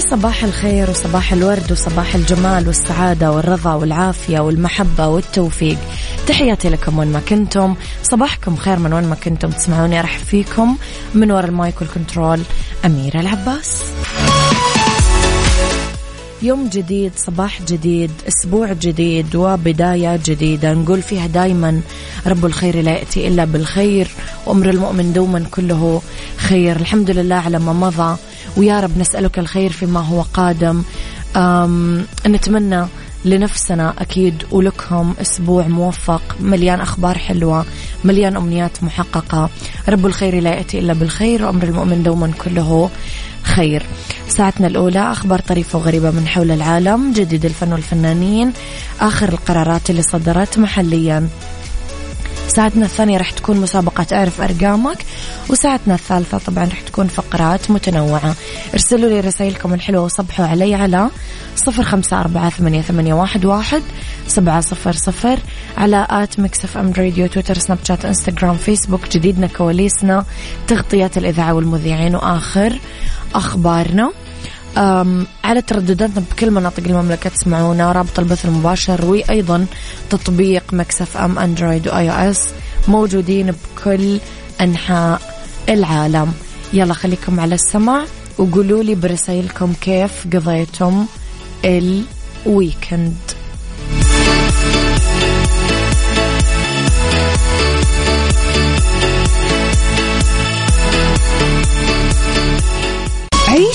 صباح الخير وصباح الورد وصباح الجمال والسعادة والرضا والعافية والمحبة والتوفيق. تحياتي لكم وين ما كنتم. صباحكم خير من وين ما كنتم. تسمعوني أرحب فيكم من وراء ال mic وال control أميرة العباس. يوم جديد صباح جديد أسبوع جديد وبداية جديدة. نقول فيها دايما رب الخير لا يأتي إلا بالخير وأمر المؤمن دوما كله خير. الحمد لله على ما مضى. ويا رب نسألك الخير فيما هو قادم. نتمنى لنفسنا أكيد ولكم أسبوع موفق مليان أخبار حلوة مليان أمنيات محققة. رب الخير لا يأتي إلا بالخير وأمر المؤمن دوما كله خير. ساعتنا الأولى أخبار طريفة وغريبة من حول العالم جديد الفن والفنانين آخر القرارات اللي صدرت محليا. ساعتنا الثانية راح تكون مسابقة أعرف أرقامك وساعتنا الثالثة طبعا راح تكون فقرات متنوعة. ارسلوا لي رسائلكم الحلوة وصبحوا علي على صفر خمسة أربعة ثمانية, ثمانية واحد, واحد سبعة صفر صفر على at Mix FM Radio تويتر Snapchat إنستغرام فيسبوك جديدنا كواليسنا تغطيات الإذاعة والمذيعين وآخر أخبارنا. على تردداتنا بكل مناطق المملكة تسمعونا رابط البث المباشر وأيضا تطبيق Mix FM Android و iOS موجودين بكل أنحاء العالم. يلا خليكم على السمع وقولوا لي برسائلكم كيف قضيتم ال weekend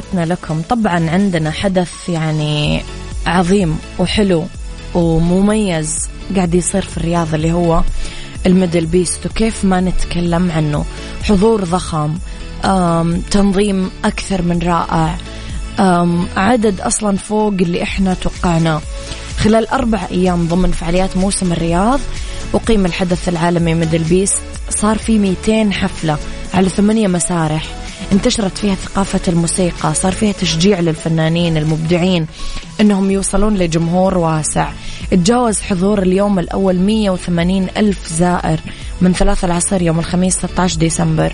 تحياتنا لكم. طبعا عندنا حدث يعني عظيم وحلو ومميز قاعد يصير في الرياض اللي هو ال MDLBEAST وكيف ما نتكلم عنه. حضور ضخم تنظيم أكثر من رائع عدد أصلا فوق اللي إحنا توقعناه. خلال أربع أيام ضمن فعاليات موسم الرياض أقيم الحدث العالمي MDLBEAST صار في 200 حفلة على ثمانية مسارح. انتشرت فيها ثقافة الموسيقى صار فيها تشجيع للفنانين المبدعين أنهم يوصلون لجمهور واسع. تجاوز حضور اليوم الأول 180 ألف زائر من ثلاثة العصر يوم الخميس 16 ديسمبر.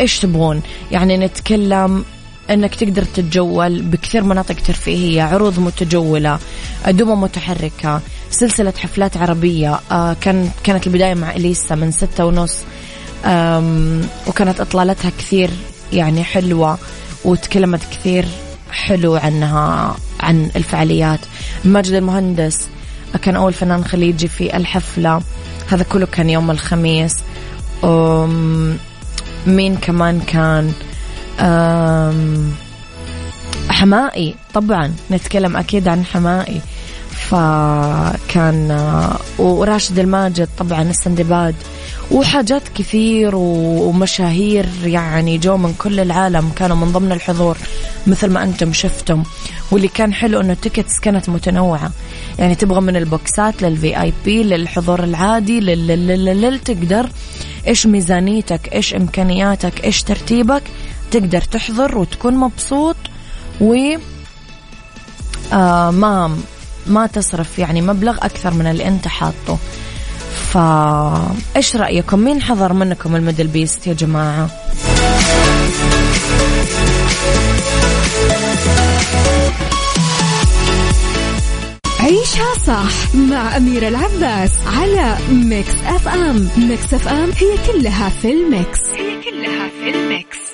إيش تبغون؟ يعني نتكلم إنك تقدر تتجول بكثير مناطق ترفيهية عروض متجولة دمى متحركة سلسلة حفلات عربية. آه كان كانت البداية مع إليسا من ستة ونص وكانت إطلالتها كثير يعني حلوة وتكلمت كثير حلو عنها عن الفعاليات. ماجد المهندس كان أول فنان خليجي في الحفلة. هذا كله كان يوم الخميس. مين كمان كان؟ حماقي طبعا نتكلم أكيد عن حماقي. فكان وراشد الماجد طبعا السندباد وحاجات كثير ومشاهير يعني جو من كل العالم كانوا من ضمن الحضور مثل ما أنتم شفتم. واللي كان حلو أنه ال tickets كانت متنوعة. يعني تبغى من البوكسات لل VIP للحضور العادي لل تقدر إيش ميزانيتك إيش إمكانياتك إيش ترتيبك تقدر تحضر وتكون مبسوط. و آه ما ما تصرف يعني مبلغ أكثر من اللي أنت حاطه. فا إيش رأيكم؟ مين حضر منكم ال MDLBEAST يا جماعة؟ عيشها صح مع أميرة العباس على Mix FM. Mix FM هي كلها في ال mix. هي كلها في الميكس.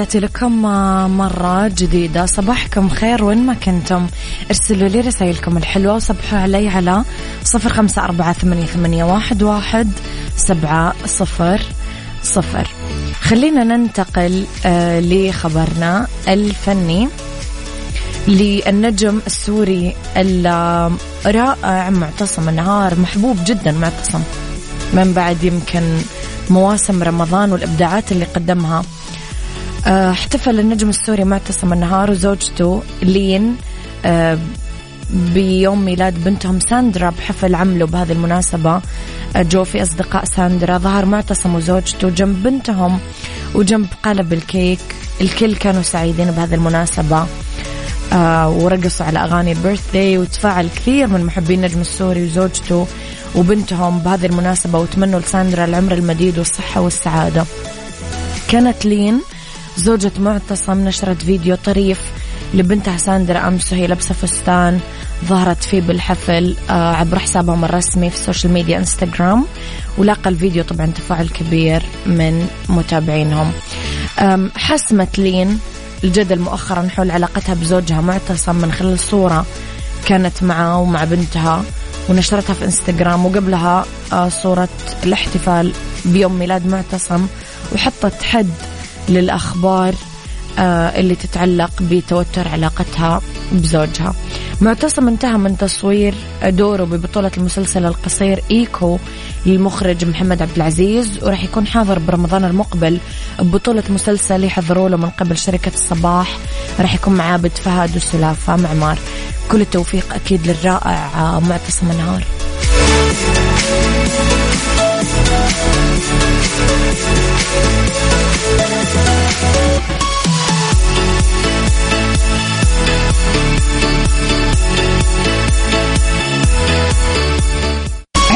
تحياتي لكم مرة جديدة. صباحكم خير وين ما كنتم. ارسلوا لي رسائلكم الحلوة وصبحوا علي على صفر خمسة أربعة ثمانية, ثمانية واحد, واحد سبعة صفر صفر. خلينا ننتقل آه لخبرنا الفني. للنجم السوري الرائع معتصم النهار محبوب جدا معتصم. من بعد يمكن مواسم رمضان والإبداعات اللي قدمها. آه، احتفل النجم السوري معتصم النهار وزوجته لين آه، بيوم ميلاد بنتهم ساندرا بحفل عملوا بهذه المناسبة. آه، جو في أصدقاء ساندرا. ظهر معتصم وزوجته جنب بنتهم وجنب قالب الكيك. الكل كانوا سعيدين بهذه المناسبة. ورقصوا على أغاني ال birthday وتفاعل كثير من محبين النجم السوري وزوجته وبنتهم بهذه المناسبة وتمنوا لساندرا العمر المديد والصحة والسعادة. كانت لين زوجة معتصم نشرت فيديو طريف لبنتها ساندرا أمس وهي لابسة فستان ظهرت فيه بالحفل آه، عبر حسابهم الرسمي في السوشيال ميديا انستغرام ولاقى الفيديو طبعا تفاعل كبير من متابعينهم. حسمت لين الجدل مؤخرا حول علاقتها بزوجها معتصم من خلال صورة كانت معه ومع بنتها ونشرتها في انستغرام وقبلها آه، صورة الاحتفال بيوم ميلاد معتصم وحطت حد للأخبار آه، اللي تتعلق بتوتر علاقتها بزوجها. معتصم انتهى من تصوير دوره ببطولة المسلسل القصير إيكو للمخرج محمد عبد العزيز وراح يكون حاضر برمضان المقبل ببطولة مسلسل يحضروا له من قبل شركة الصباح. راح يكون مع عابد فهد وسلافة معمار كل التوفيق أكيد للرائع معتصم النهار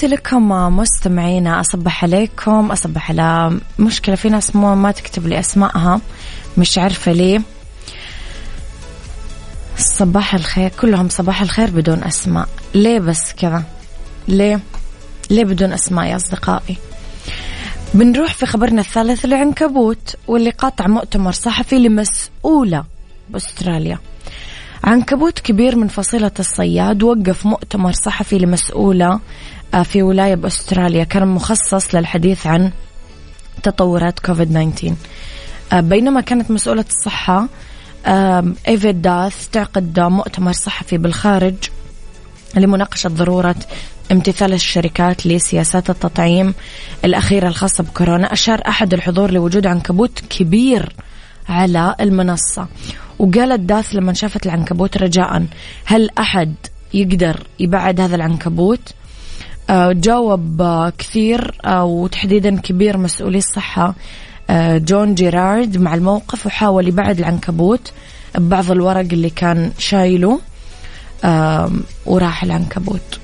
تحياتي لكم مستمعينا أصبح عليكم أصبح على مشكلة. في ناس مو ما تكتب لي أسمائها مش عارفة ليه. صباح الخير كلهم صباح الخير بدون أسماء. ليه بس كذا؟ ليه؟ ليه بدون أسماء يا أصدقائي؟ بنروح في خبرنا الثالث العنكبوت واللي قاطع مؤتمر صحفي لمسؤولة بأستراليا. عنكبوت كبير من فصيلة الصياد وقف مؤتمر صحفي لمسؤولة في ولاية بأستراليا كان مخصص للحديث عن تطورات كوفيد 19 آه، بينما كانت مسؤولة الصحة ايفيد داث تعقد مؤتمر صحفي بالخارج لمناقشة ضرورة امتثال الشركات لسياسات التطعيم الأخيرة الخاصة بكورونا. أشار أحد الحضور لوجود عنكبوت كبير على المنصة. وقالت داث لما شافت العنكبوت رجاء. هل أحد يقدر يبعد هذا العنكبوت؟ آه، جاوب كثير آه، وتحديدا كبير مسؤولي الصحة آه، جون جيرارد مع الموقف وحاول يبعد العنكبوت ببعض الورق اللي كان شايله وراح العنكبوت.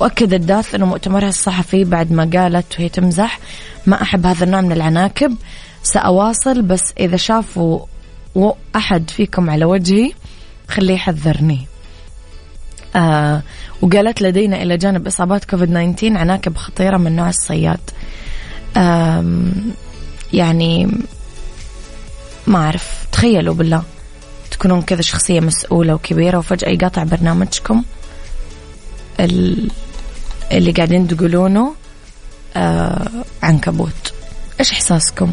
وأكد الداث أنه مؤتمرها الصحفي بعد ما قالت وهي تمزح ما أحب هذا النوع من العناكب سأواصل بس إذا شافوا أحد فيكم على وجهي خليه يحذرني. آه وقالت لدينا إلى جانب إصابات كوفيد 19 عناكب خطيرة من نوع الصياد. يعني ما أعرف. تخيلوا بالله تكونون كذا شخصية مسؤولة وكبيرة وفجأة يقاطع برنامجكم. اللي قاعدين تقولونه آه عنكبوت. إيش إحساسكم؟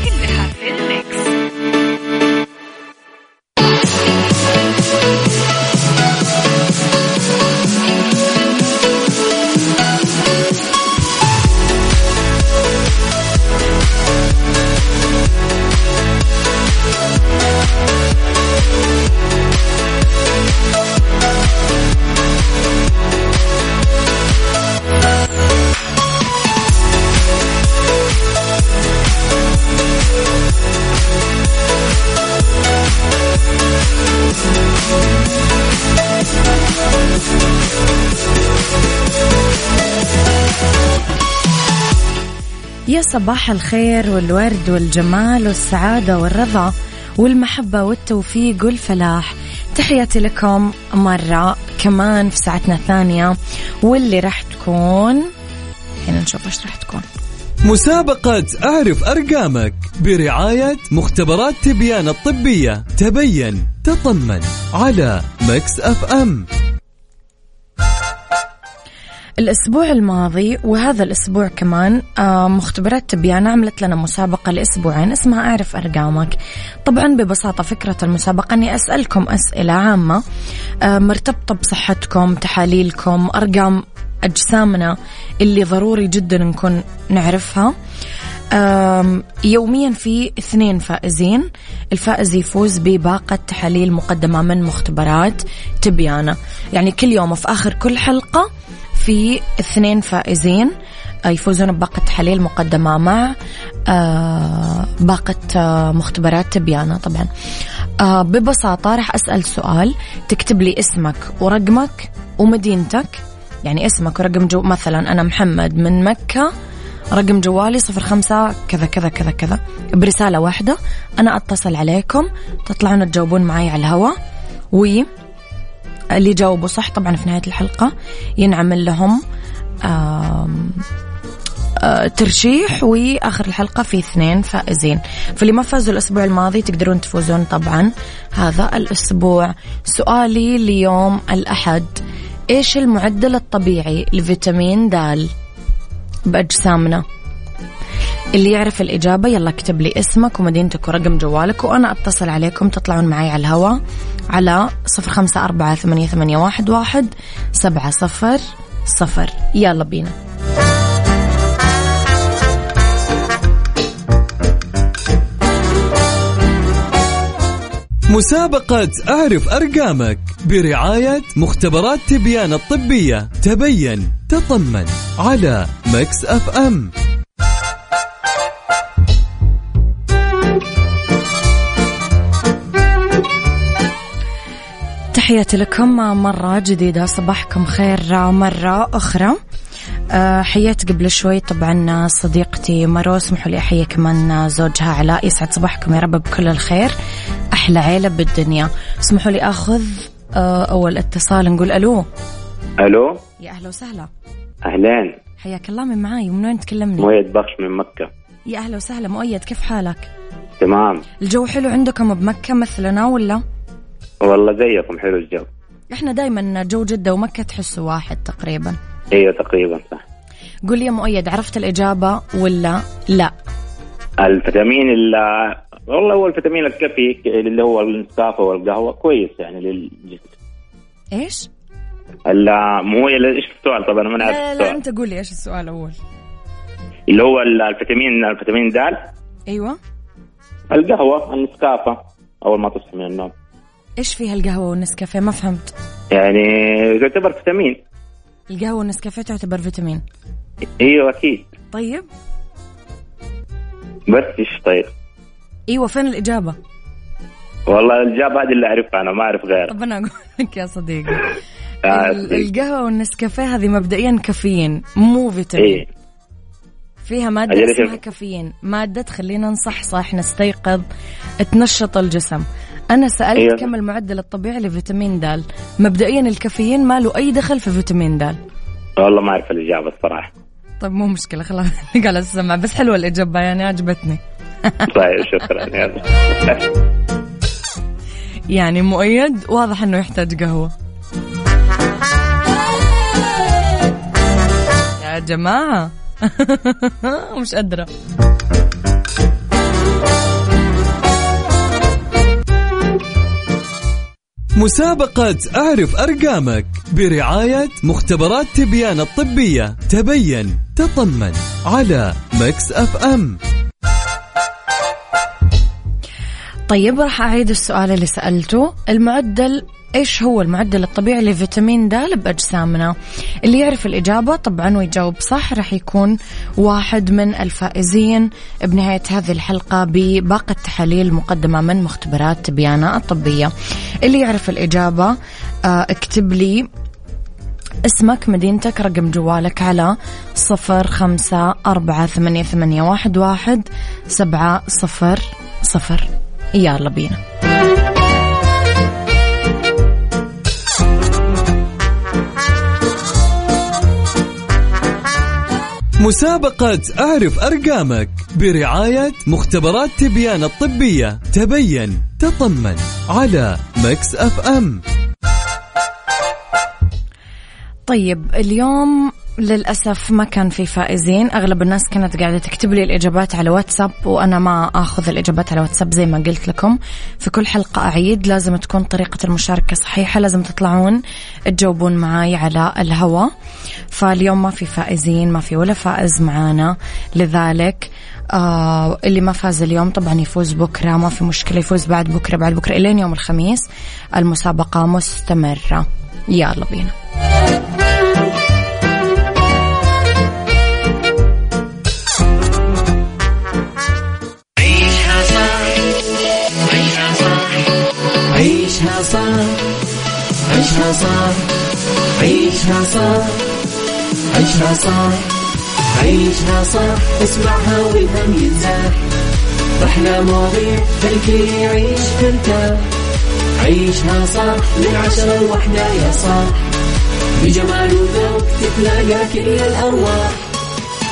صباح الخير والورد والجمال والسعادة والرضا والمحبة والتوفيق والفلاح. تحياتي لكم مرة كمان في ساعتنا الثانية واللي راح تكون هنا نشوف إيش راح تكون. مسابقة أعرف أرقامك برعاية مختبرات تبيان الطبية. تبين تطمن على مكس أف أم. الأسبوع الماضي وهذا الأسبوع كمان آه، مختبرات تبيان عملت لنا مسابقة لأسبوعين اسمها أعرف أرقامك. طبعا ببساطة فكرة المسابقة أني أسألكم أسئلة عامة آه، مرتبطة بصحتكم تحاليلكم أرقام أجسامنا اللي ضروري جدا نكون نعرفها. يوميا في اثنين فائزين. الفائز يفوز بباقة تحاليل مقدمة من مختبرات تبيانة يعني كل يوم في آخر كل حلقة في اثنين فائزين. آه، يفوزون بباقة تحاليل مقدمة مع آه، باقة آه، مختبرات تبيانة طبعا. ببساطة راح أسأل سؤال. تكتب لي اسمك ورقمك ومدينتك. يعني اسمك ورقم جو مثلا أنا محمد من مكة رقم جوالي صفر خمسة كذا كذا كذا كذا. برسالة واحدة. أنا أتصل عليكم تطلعون تجاوبون معي على الهواء. و اللي جاوبوا صح طبعا في نهاية الحلقة ينعمل لهم ترشيح وآخر الحلقة في اثنين فائزين. فاللي ما فازوا الأسبوع الماضي تقدرون تفوزون طبعا. هذا الأسبوع. سؤالي ليوم الأحد. إيش المعدل الطبيعي لفيتامين د؟ بأجسامنا. اللي يعرف الإجابة يلا اكتب لي اسمك ومدينتك ورقم جوالك وأنا أتصل عليكم تطلعون معي على الهواء على صفر خمسة أربعة ثمانية, ثمانية واحد, واحد سبعة صفر صفر. يلا بينا. مسابقة أعرف أرقامك برعاية مختبرات تبيان الطبية. تبين تطمن على Mix FM. تحياتي لكم مرة جديدة صباحكم خير مرة أخرى. أه حييت قبل شوي طبعا صديقتي مرو اسمحوا لي أحيي كمان زوجها علاء يسعد صباحكم يا رب بكل الخير. أحلى عيلة بالدنيا. اسمحوا لي أخذ أه أول اتصال نقول ألو. ألو؟ يا أهلا وسهلا. أهلين. حياك الله من معاي ومن وين تكلمني؟ مؤيد بخش من مكة. يا أهلا وسهلا مؤيد كيف حالك؟ تمام. الجو حلو عندكم بمكة مثلنا ولا؟ والله زيكم حلو الجو. إحنا دايما جو جدة ومكة تحسوا واحد تقريبا. إيوه تقريبا صح. قول لي يا مؤيد عرفت الإجابة ولا لا؟ الفيتامين اللي والله هو الفيتامين الكافي اللي هو النسكافة والقهوة كويس يعني للجسم. إيش؟ لا مو إيش السؤال؟ طبعا أنا ما عارف لا لا أنت قول لي إيش السؤال أول. اللي هو الفيتامين الفيتامين د؟ أيوه. القهوة النسكافة أول ما تصحى من النوم. إيش فيها القهوة والنسكافيه؟ ما فهمت. يعني تعتبر فيتامين. القهوة والنسكافيه تعتبر فيتامين. إيوه أكيد. طيب. بس إيش طيب؟ إيوه فين الإجابة؟ والله الإجابة هذه اللي أعرفها أنا ما أعرف غيرها. طب أنا أقول لك يا صديقي. آه، ال- صديق. القهوة والنسكافيه هذه مبدئيا كافيين مو فيتامين. إيه. فيها مادة أجل اسمها. كافيين. مادة تخلينا نصحصح نستيقظ تنشط الجسم. أنا سألت أيوة. كم المعدل الطبيعي لفيتامين د مبدئيا الكافيين ما له أي دخل في فيتامين د. والله ما أعرف الإجابة الصراحة. طيب مو مشكلة خلاص على السمع بس حلوة الإجابة يعني عجبتني. طيب شكرا يعني مؤيد واضح أنه يحتاج قهوة. يا جماعة مش قادرة. مسابقة أعرف أرقامك برعاية مختبرات تبيان الطبية. تبين تطمن على Mix FM. طيب راح أعيد السؤال اللي سألته. المعدل إيش هو المعدل الطبيعي لفيتامين د بأجسامنا اللي يعرف الإجابة طبعا ويجاوب صح راح يكون واحد من الفائزين بنهاية هذه الحلقة بباقة تحاليل مقدمة من مختبرات تبيانة الطبية. اللي يعرف الإجابة آه، اكتب لي اسمك مدينتك رقم جوالك على صفر خمسة أربعة ثمانية, ثمانية واحد, واحد سبعة صفر صفر. يلا بينا. مسابقة أعرف أرقامك برعاية مختبرات تبيان الطبية. تبين تطمن. على Mix FM. طيب اليوم للأسف ما كان في فائزين. أغلب الناس كانت قاعدة تكتب لي الإجابات على واتساب وأنا ما أخذ الإجابات على واتساب زي ما قلت لكم. في كل حلقة أعيد لازم تكون طريقة المشاركة صحيحة لازم تطلعون تجاوبون معاي على الهواء فاليوم ما في فائزين ما في ولا فائز معانا. لذلك آه اللي ما فاز اليوم طبعا يفوز بكرة ما في مشكلة يفوز بعد بكرة بعد بكرة إلين يوم الخميس. المسابقة مستمرة. يلا بينا. عيشها صح عيشها صح عيشها صح عيشها صح عيشها صح اسمعها والهم ينزاح أحلى مواضيع خلي يعيش ترتاح عيشها صح من عشرة لوحدة يا صاح بجمال وذوق تتلاقى كل الأرواح.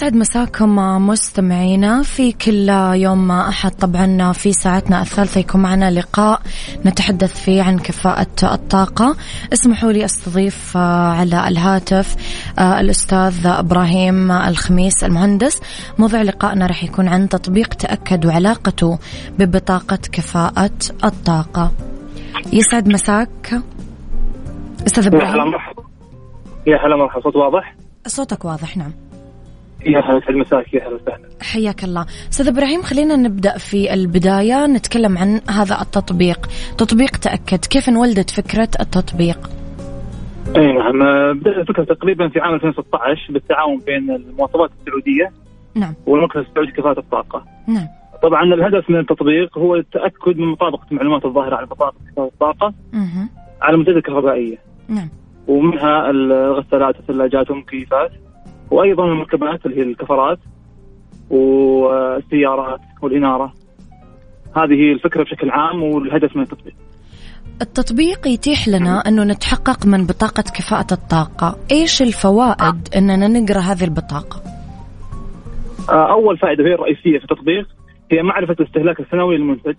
يسعد مساكم مستمعينا في كل يوم أحد. طبعا في ساعتنا الثالثة يكون معنا لقاء نتحدث فيه عن كفاءة الطاقة. اسمحوا لي أستضيف على الهاتف الأستاذ إبراهيم الخميس المهندس. موضوع لقائنا راح يكون عن تطبيق تأكد وعلاقته ببطاقة كفاءة الطاقة. يسعد مساك أستاذ يا هلا إبراهيم مرحبا. يا هلا مرحبا. صوت واضح؟ صوتك واضح نعم. يا هلا يسعد مساك يا هلا وسهلا. حياك الله. أستاذ إبراهيم خلينا نبدأ في البداية. نتكلم عن هذا التطبيق. تطبيق تأكد. كيف انولدت فكرة التطبيق؟ أي نعم. آه، بدأت الفكرة تقريبا في عام 2016 بالتعاون بين المواصفات السعودية نعم. والمركز السعودي لكفاءه الطاقة. نعم. طبعا الهدف من التطبيق هو التأكد من مطابقة المعلومات الظاهرة على بطاقه كفاءه الطاقة مه. على المنتجات الكهربائية. نعم. ومنها الغسالات والثلاجات والمكيفات. وأيضا المركبات اللي هي الكفرات والسيارات والإنارة. هذه هي الفكرة بشكل عام والهدف من التطبيق. التطبيق يتيح لنا أنه نتحقق من بطاقة كفاءة الطاقة إيش الفوائد أننا نقرأ هذه البطاقة آه، أول فائدة وهي الرئيسية في التطبيق هي معرفة الاستهلاك السنوي للمنتج.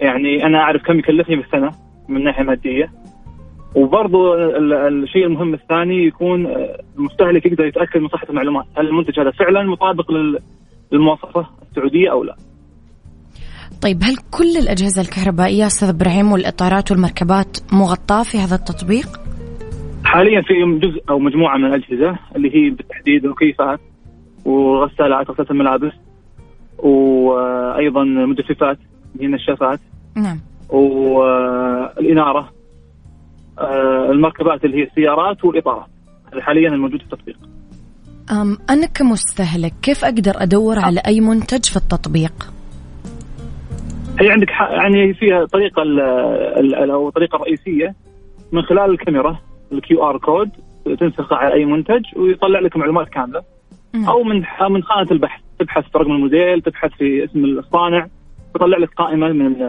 يعني أنا أعرف كم يكلفني بالسنة من ناحية مادية ال- الشيء المهم الثاني يكون المستهلك يقدر يتأكد من صحة المعلومات. هل المنتج هذا فعلا مطابق لل- للمواصفة السعودية أو لا؟ طيب هل كل الأجهزة الكهربائية أستاذ إبراهيم والإطارات والمركبات مغطاة في هذا التطبيق؟ حاليا في جزء أو مجموعة من الأجهزة اللي هي بالتحديد المكيفات وغسالات غسالة الملابس وأيضا مجففات هي النشافات نعم. والإنارة. آه، المركبات اللي هي السيارات والإطارات هذا حاليا الموجود في التطبيق. أم أنا كمستهلك كيف أقدر أدور على أي منتج في التطبيق؟ هي عندك يعني فيها طريقة أو الطريقة الرئيسية من خلال الكاميرا ال QR code تنسخه على أي منتج ويطلع لك معلومات كاملة. نعم. أو من من خانة البحث. تبحث في رقم الموديل تبحث في اسم الصانع يطلع لك قائمة من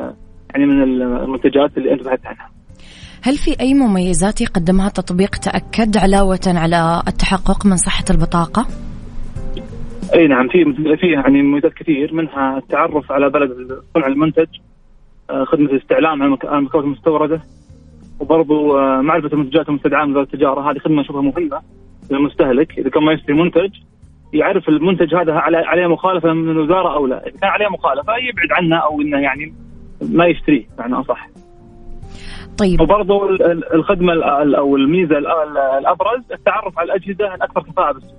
يعني من المنتجات اللي أنت بحثت عنها. هل في أي مميزات يقدمها تطبيق تأكد علاوة على التحقق من صحة البطاقة؟ أي نعم في في يعني مميزات كثير منها التعرف على بلد صنع المنتج آه، خدمة الاستعلام على المكونات المستورده وبرضو آه، معرفة المنتجات المستدعاه من وزاره التجارة هذه خدمة أشوفها مهمة للمستهلك إذا كان ما يشتري منتج يعرف المنتج هذا عليه مخالفة من الوزارة أو لا، إذا كان عليه مخالفة يبعد عنه أو إنه يعني ما يشتريه معنى أصح. طيب ال- الخدمة ال- ال- أو الميزة ال- ال- الأبرز التعرف على الأجهزة الاكثر كفاءة بالسوق.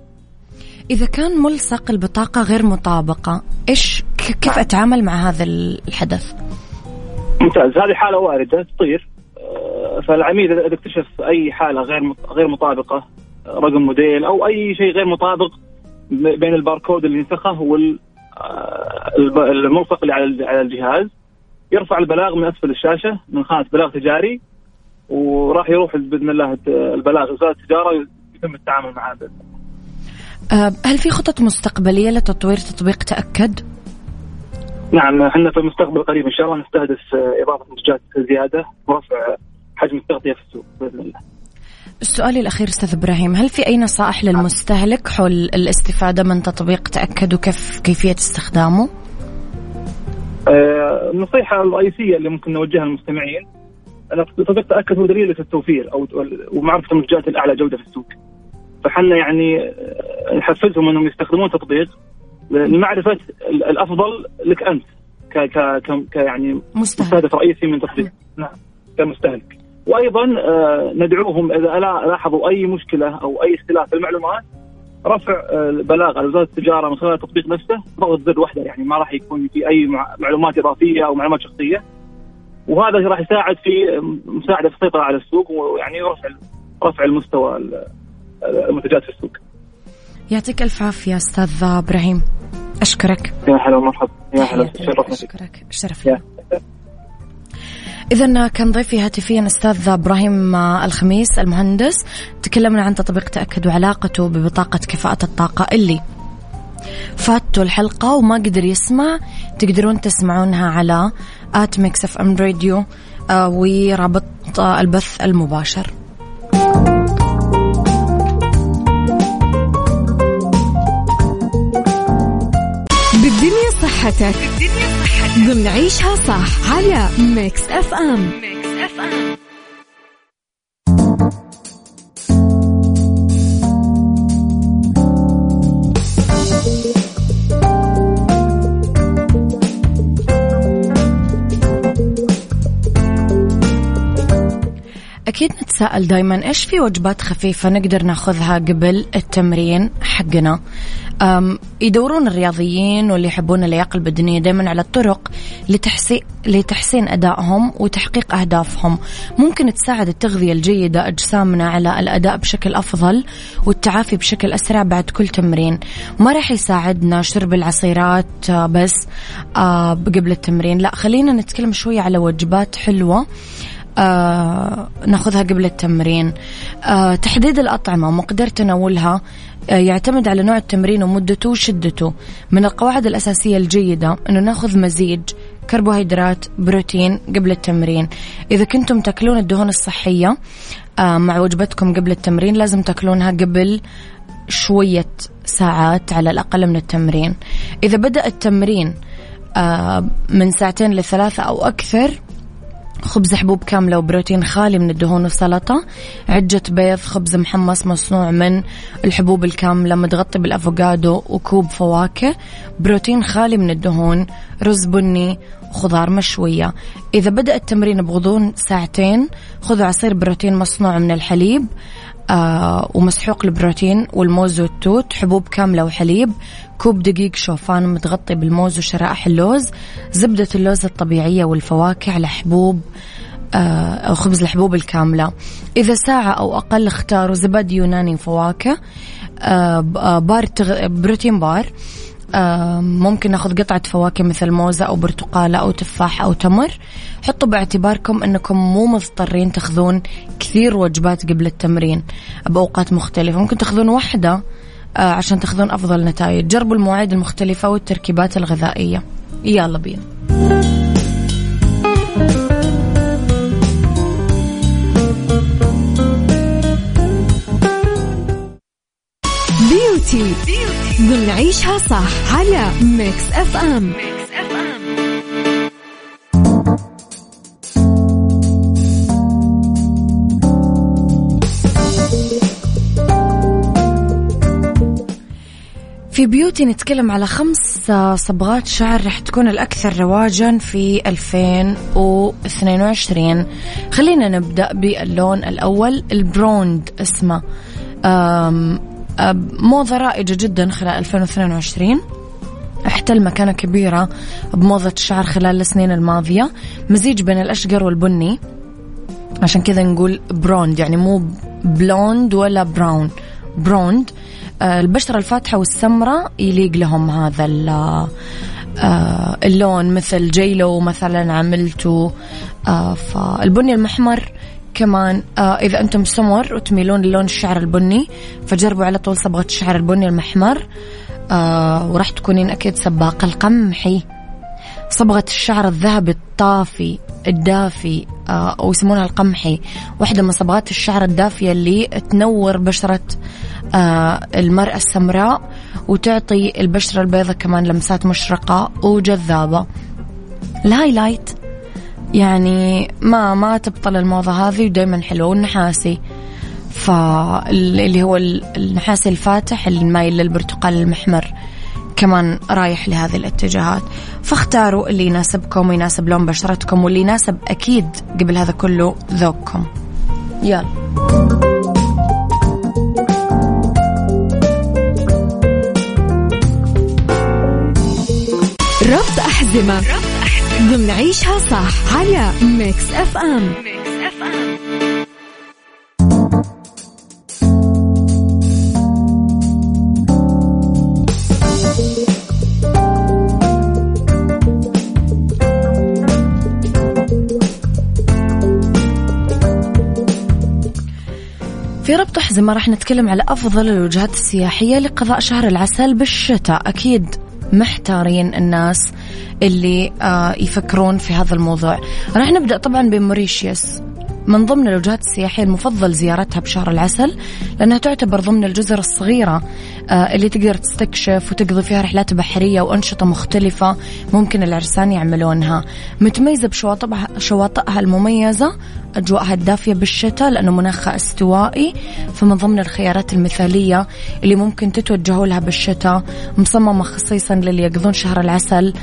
إذا كان ملصق البطاقة غير مطابقة إيش كيف أتعامل مع هذا الحدث؟ ممتاز هذه حالة واردة تصير آه، فالعميل إذا اكتشف أي حالة غير غير مطابقة رقم موديل أو أي شيء غير مطابق بين الباركود اللي نسخه وال آه، اللي على الجهاز يرفع البلاغ من أسفل الشاشة من خانة بلاغ تجاري وراح يروح بإذن الله البلاغ وزارة التجارة يتم التعامل معه بإذن الله. هل في خطط مستقبلية لتطوير تطبيق تأكد؟ نعم إحنا في المستقبل القريب إن شاء الله نستهدف آه، إضافة منتجات زيادة ورفع حجم التغطية في السوق بإذن الله. السؤال الأخير أستاذ إبراهيم هل في أي نصائح للمستهلك حول الاستفادة من تطبيق تأكد وكيف كيفية استخدامه؟ آه، النصيحة الرئيسية اللي ممكن نوجهها للمستمعين تطبيق تأكد هو دليل التوفير أو ومعرفة المنتجات الأعلى جودة في السوق. فحنا يعني آه، نحفزهم أنهم يستخدمون التطبيق لمعرفة ال- الأفضل لك أنت ك ك ك- يعني مستهدف رئيسي من تطبيق نعم كمستهلك. وأيضا آه، ندعوهم لا- لاحظوا أي مشكلة أو أي اختلاف في المعلومات رفع آه، بلاغ على وزارة التجارة من خلال التطبيق نفسه. ضغط زر واحدة يعني ما راح يكون في أي مع- معلومات إضافية أو معلومات شخصية. وهذا راح يساعد في مساعدة في السيطرة على السوق ويعني رفع رفع المستوى ال- المنتجات في السوق. يعطيك ألف عافية أستاذ إبراهيم. أشكرك. يا هلا ومرحبا. يا هلا الشرف يا. لي. إذا كان ضيفي هاتفيا أستاذ إبراهيم الخميس المهندس. تكلمنا عن تطبيق تأكد وعلاقته ببطاقة كفاءة الطاقة اللي فاتوا الحلقة وما قدر يسمع. تقدرون تسمعونها على at Mix FM Radio ورابط البث المباشر. بالدنيا صحتك. ضمن صح على Mix FM أكيد نتساءل دايما. إيش في وجبات خفيفة نقدر ناخذها قبل التمرين حقنا؟ يدورون الرياضيين واللي يحبون اللياقة البدنية دايما على الطرق لتحسين لتحسين أدائهم وتحقيق أهدافهم. ممكن تساعد التغذية الجيدة أجسامنا على الأداء بشكل أفضل والتعافي بشكل أسرع بعد كل تمرين. ما راح يساعدنا شرب العصيرات آه، بس آه، قبل التمرين. لا خلينا نتكلم شوية على وجبات حلوة. آه ناخذها قبل التمرين. آه تحديد الأطعمة ومقدار تناولها آه يعتمد على نوع التمرين ومدته وشدته. من القواعد الأساسية الجيدة أنه ناخذ مزيج كربوهيدرات بروتين قبل التمرين. إذا كنتم تاكلون الدهون الصحية آه مع وجبتكم قبل التمرين لازم تاكلونها قبل شوية ساعات على الأقل من التمرين. إذا بدأ التمرين آه من ساعتين لثلاثة أو أكثر خبز حبوب كاملة وبروتين خالي من الدهون والسلطة. عجة بيض خبز محمص مصنوع من الحبوب الكاملة متغطي بالأفوكادو وكوب فواكه. بروتين خالي من الدهون رز بني وخضار مشوية. إذا بدأ التمرين بغضون ساعتين خذوا عصير بروتين مصنوع من الحليب. آه ومسحوق البروتين والموز والتوت حبوب كاملة وحليب كوب دقيق شوفان متغطي بالموز وشرائح اللوز زبدة اللوز الطبيعية والفواكه على حبوب آه أو خبز الحبوب الكاملة إذا ساعة أو أقل اختاروا زبادي يوناني وفواكه آه, بار. بروتين بار ممكن ناخذ قطعة فواكه مثل موزة أو برتقالة أو تفاح أو تمر. حطوا باعتباركم أنكم مو مضطرين تاخذون كثير وجبات قبل التمرين بأوقات مختلفة. ممكن تاخذون واحدة آه، عشان تاخذون أفضل نتائج. جربوا المواعيد المختلفة والتركيبات الغذائية. يلا بينا. بيوتي ضمن عيشها صح على اف ام ميكس اف ام في بيوتي نتكلم على خمس صبغات شعر رح تكون الأكثر رواجا في 2022 خلينا نبدأ باللون الأول البروند اسمه موضة رائجة جدا خلال 2022 احتل مكانة كبيرة بموضة الشعر خلال السنين الماضية. مزيج بين الأشقر والبني. عشان كذا نقول بروند يعني مو blonde ولا brown بروند آه، البشرة الفاتحة والسمراء يليق لهم هذا آه، اللون مثل J.Lo مثلا عملته. آه، فالبني المحمر كمان إذا أنتم سمر وتميلون للون الشعر البني فجربوا على طول صبغة الشعر البني المحمر وراح تكونين أكيد سباقة القمحي صبغة الشعر الذهبي الطافي الدافي أو يسمونها القمحي واحدة من صبغات الشعر الدافية اللي تنور بشرة آه، المرأة السمراء وتعطي البشرة البيضاء كمان لمسات مشرقة وجذابة. ال highlight يعني ما ما تبطل الموضة هذه ودايما حلوة والنحاسي. فاللي هو النحاسي الفاتح اللي مايل للبرتقالي المحمر كمان رايح لهذه الاتجاهات. فاختاروا اللي يناسبكم ويناسب لون بشرتكم واللي يناسب أكيد قبل هذا كله ذوقكم. يلا. ربط أحزمة. ضمن عيشها صح على ميكس اف ام ميكس اف ام في ربط حزمة راح نتكلم على أفضل الوجهات السياحية لقضاء شهر العسل بالشتاء. أكيد محتارين الناس اللي آه يفكرون في هذا الموضوع. راح نبدأ طبعا بموريشيوس. من ضمن الوجهات السياحية المفضل زيارتها بشهر العسل لأنها تعتبر ضمن الجزر الصغيرة آه، اللي تقدر تستكشف وتقضي فيها رحلات بحرية وأنشطة مختلفة ممكن العرسان يعملونها. متميزة بشواطئها شواطئها المميزة أجواءها الدافية بالشتاء لأنه مناخها استوائي فمن ضمن الخيارات المثالية اللي ممكن تتوجهوا لها بالشتاء مصممة خصيصا للي يقضون شهر العسل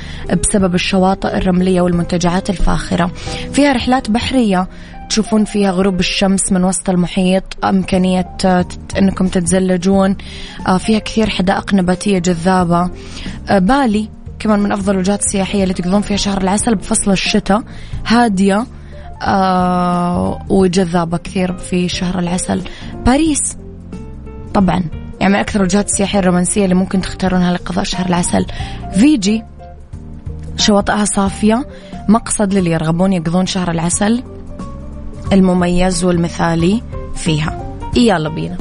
بسبب الشواطئ الرملية والمنتجعات الفاخرة. فيها رحلات بحرية تشوفون فيها غروب الشمس من وسط المحيط إمكانية أنكم تتزلجون. آه، فيها كثير حدائق نباتية جذابة. آه، بالي كمان من أفضل الوجهات السياحية اللي تقضون فيها شهر العسل بفصل الشتاء هادية آه وجذابة كثير في شهر العسل. باريس طبعا. يعني من أكثر الوجهات السياحية الرومانسية اللي ممكن تختارونها لقضاء شهر العسل. فيجي شواطئها صافية مقصد للي يرغبون يقضون شهر العسل المميز والمثالي فيها. يلا بينا.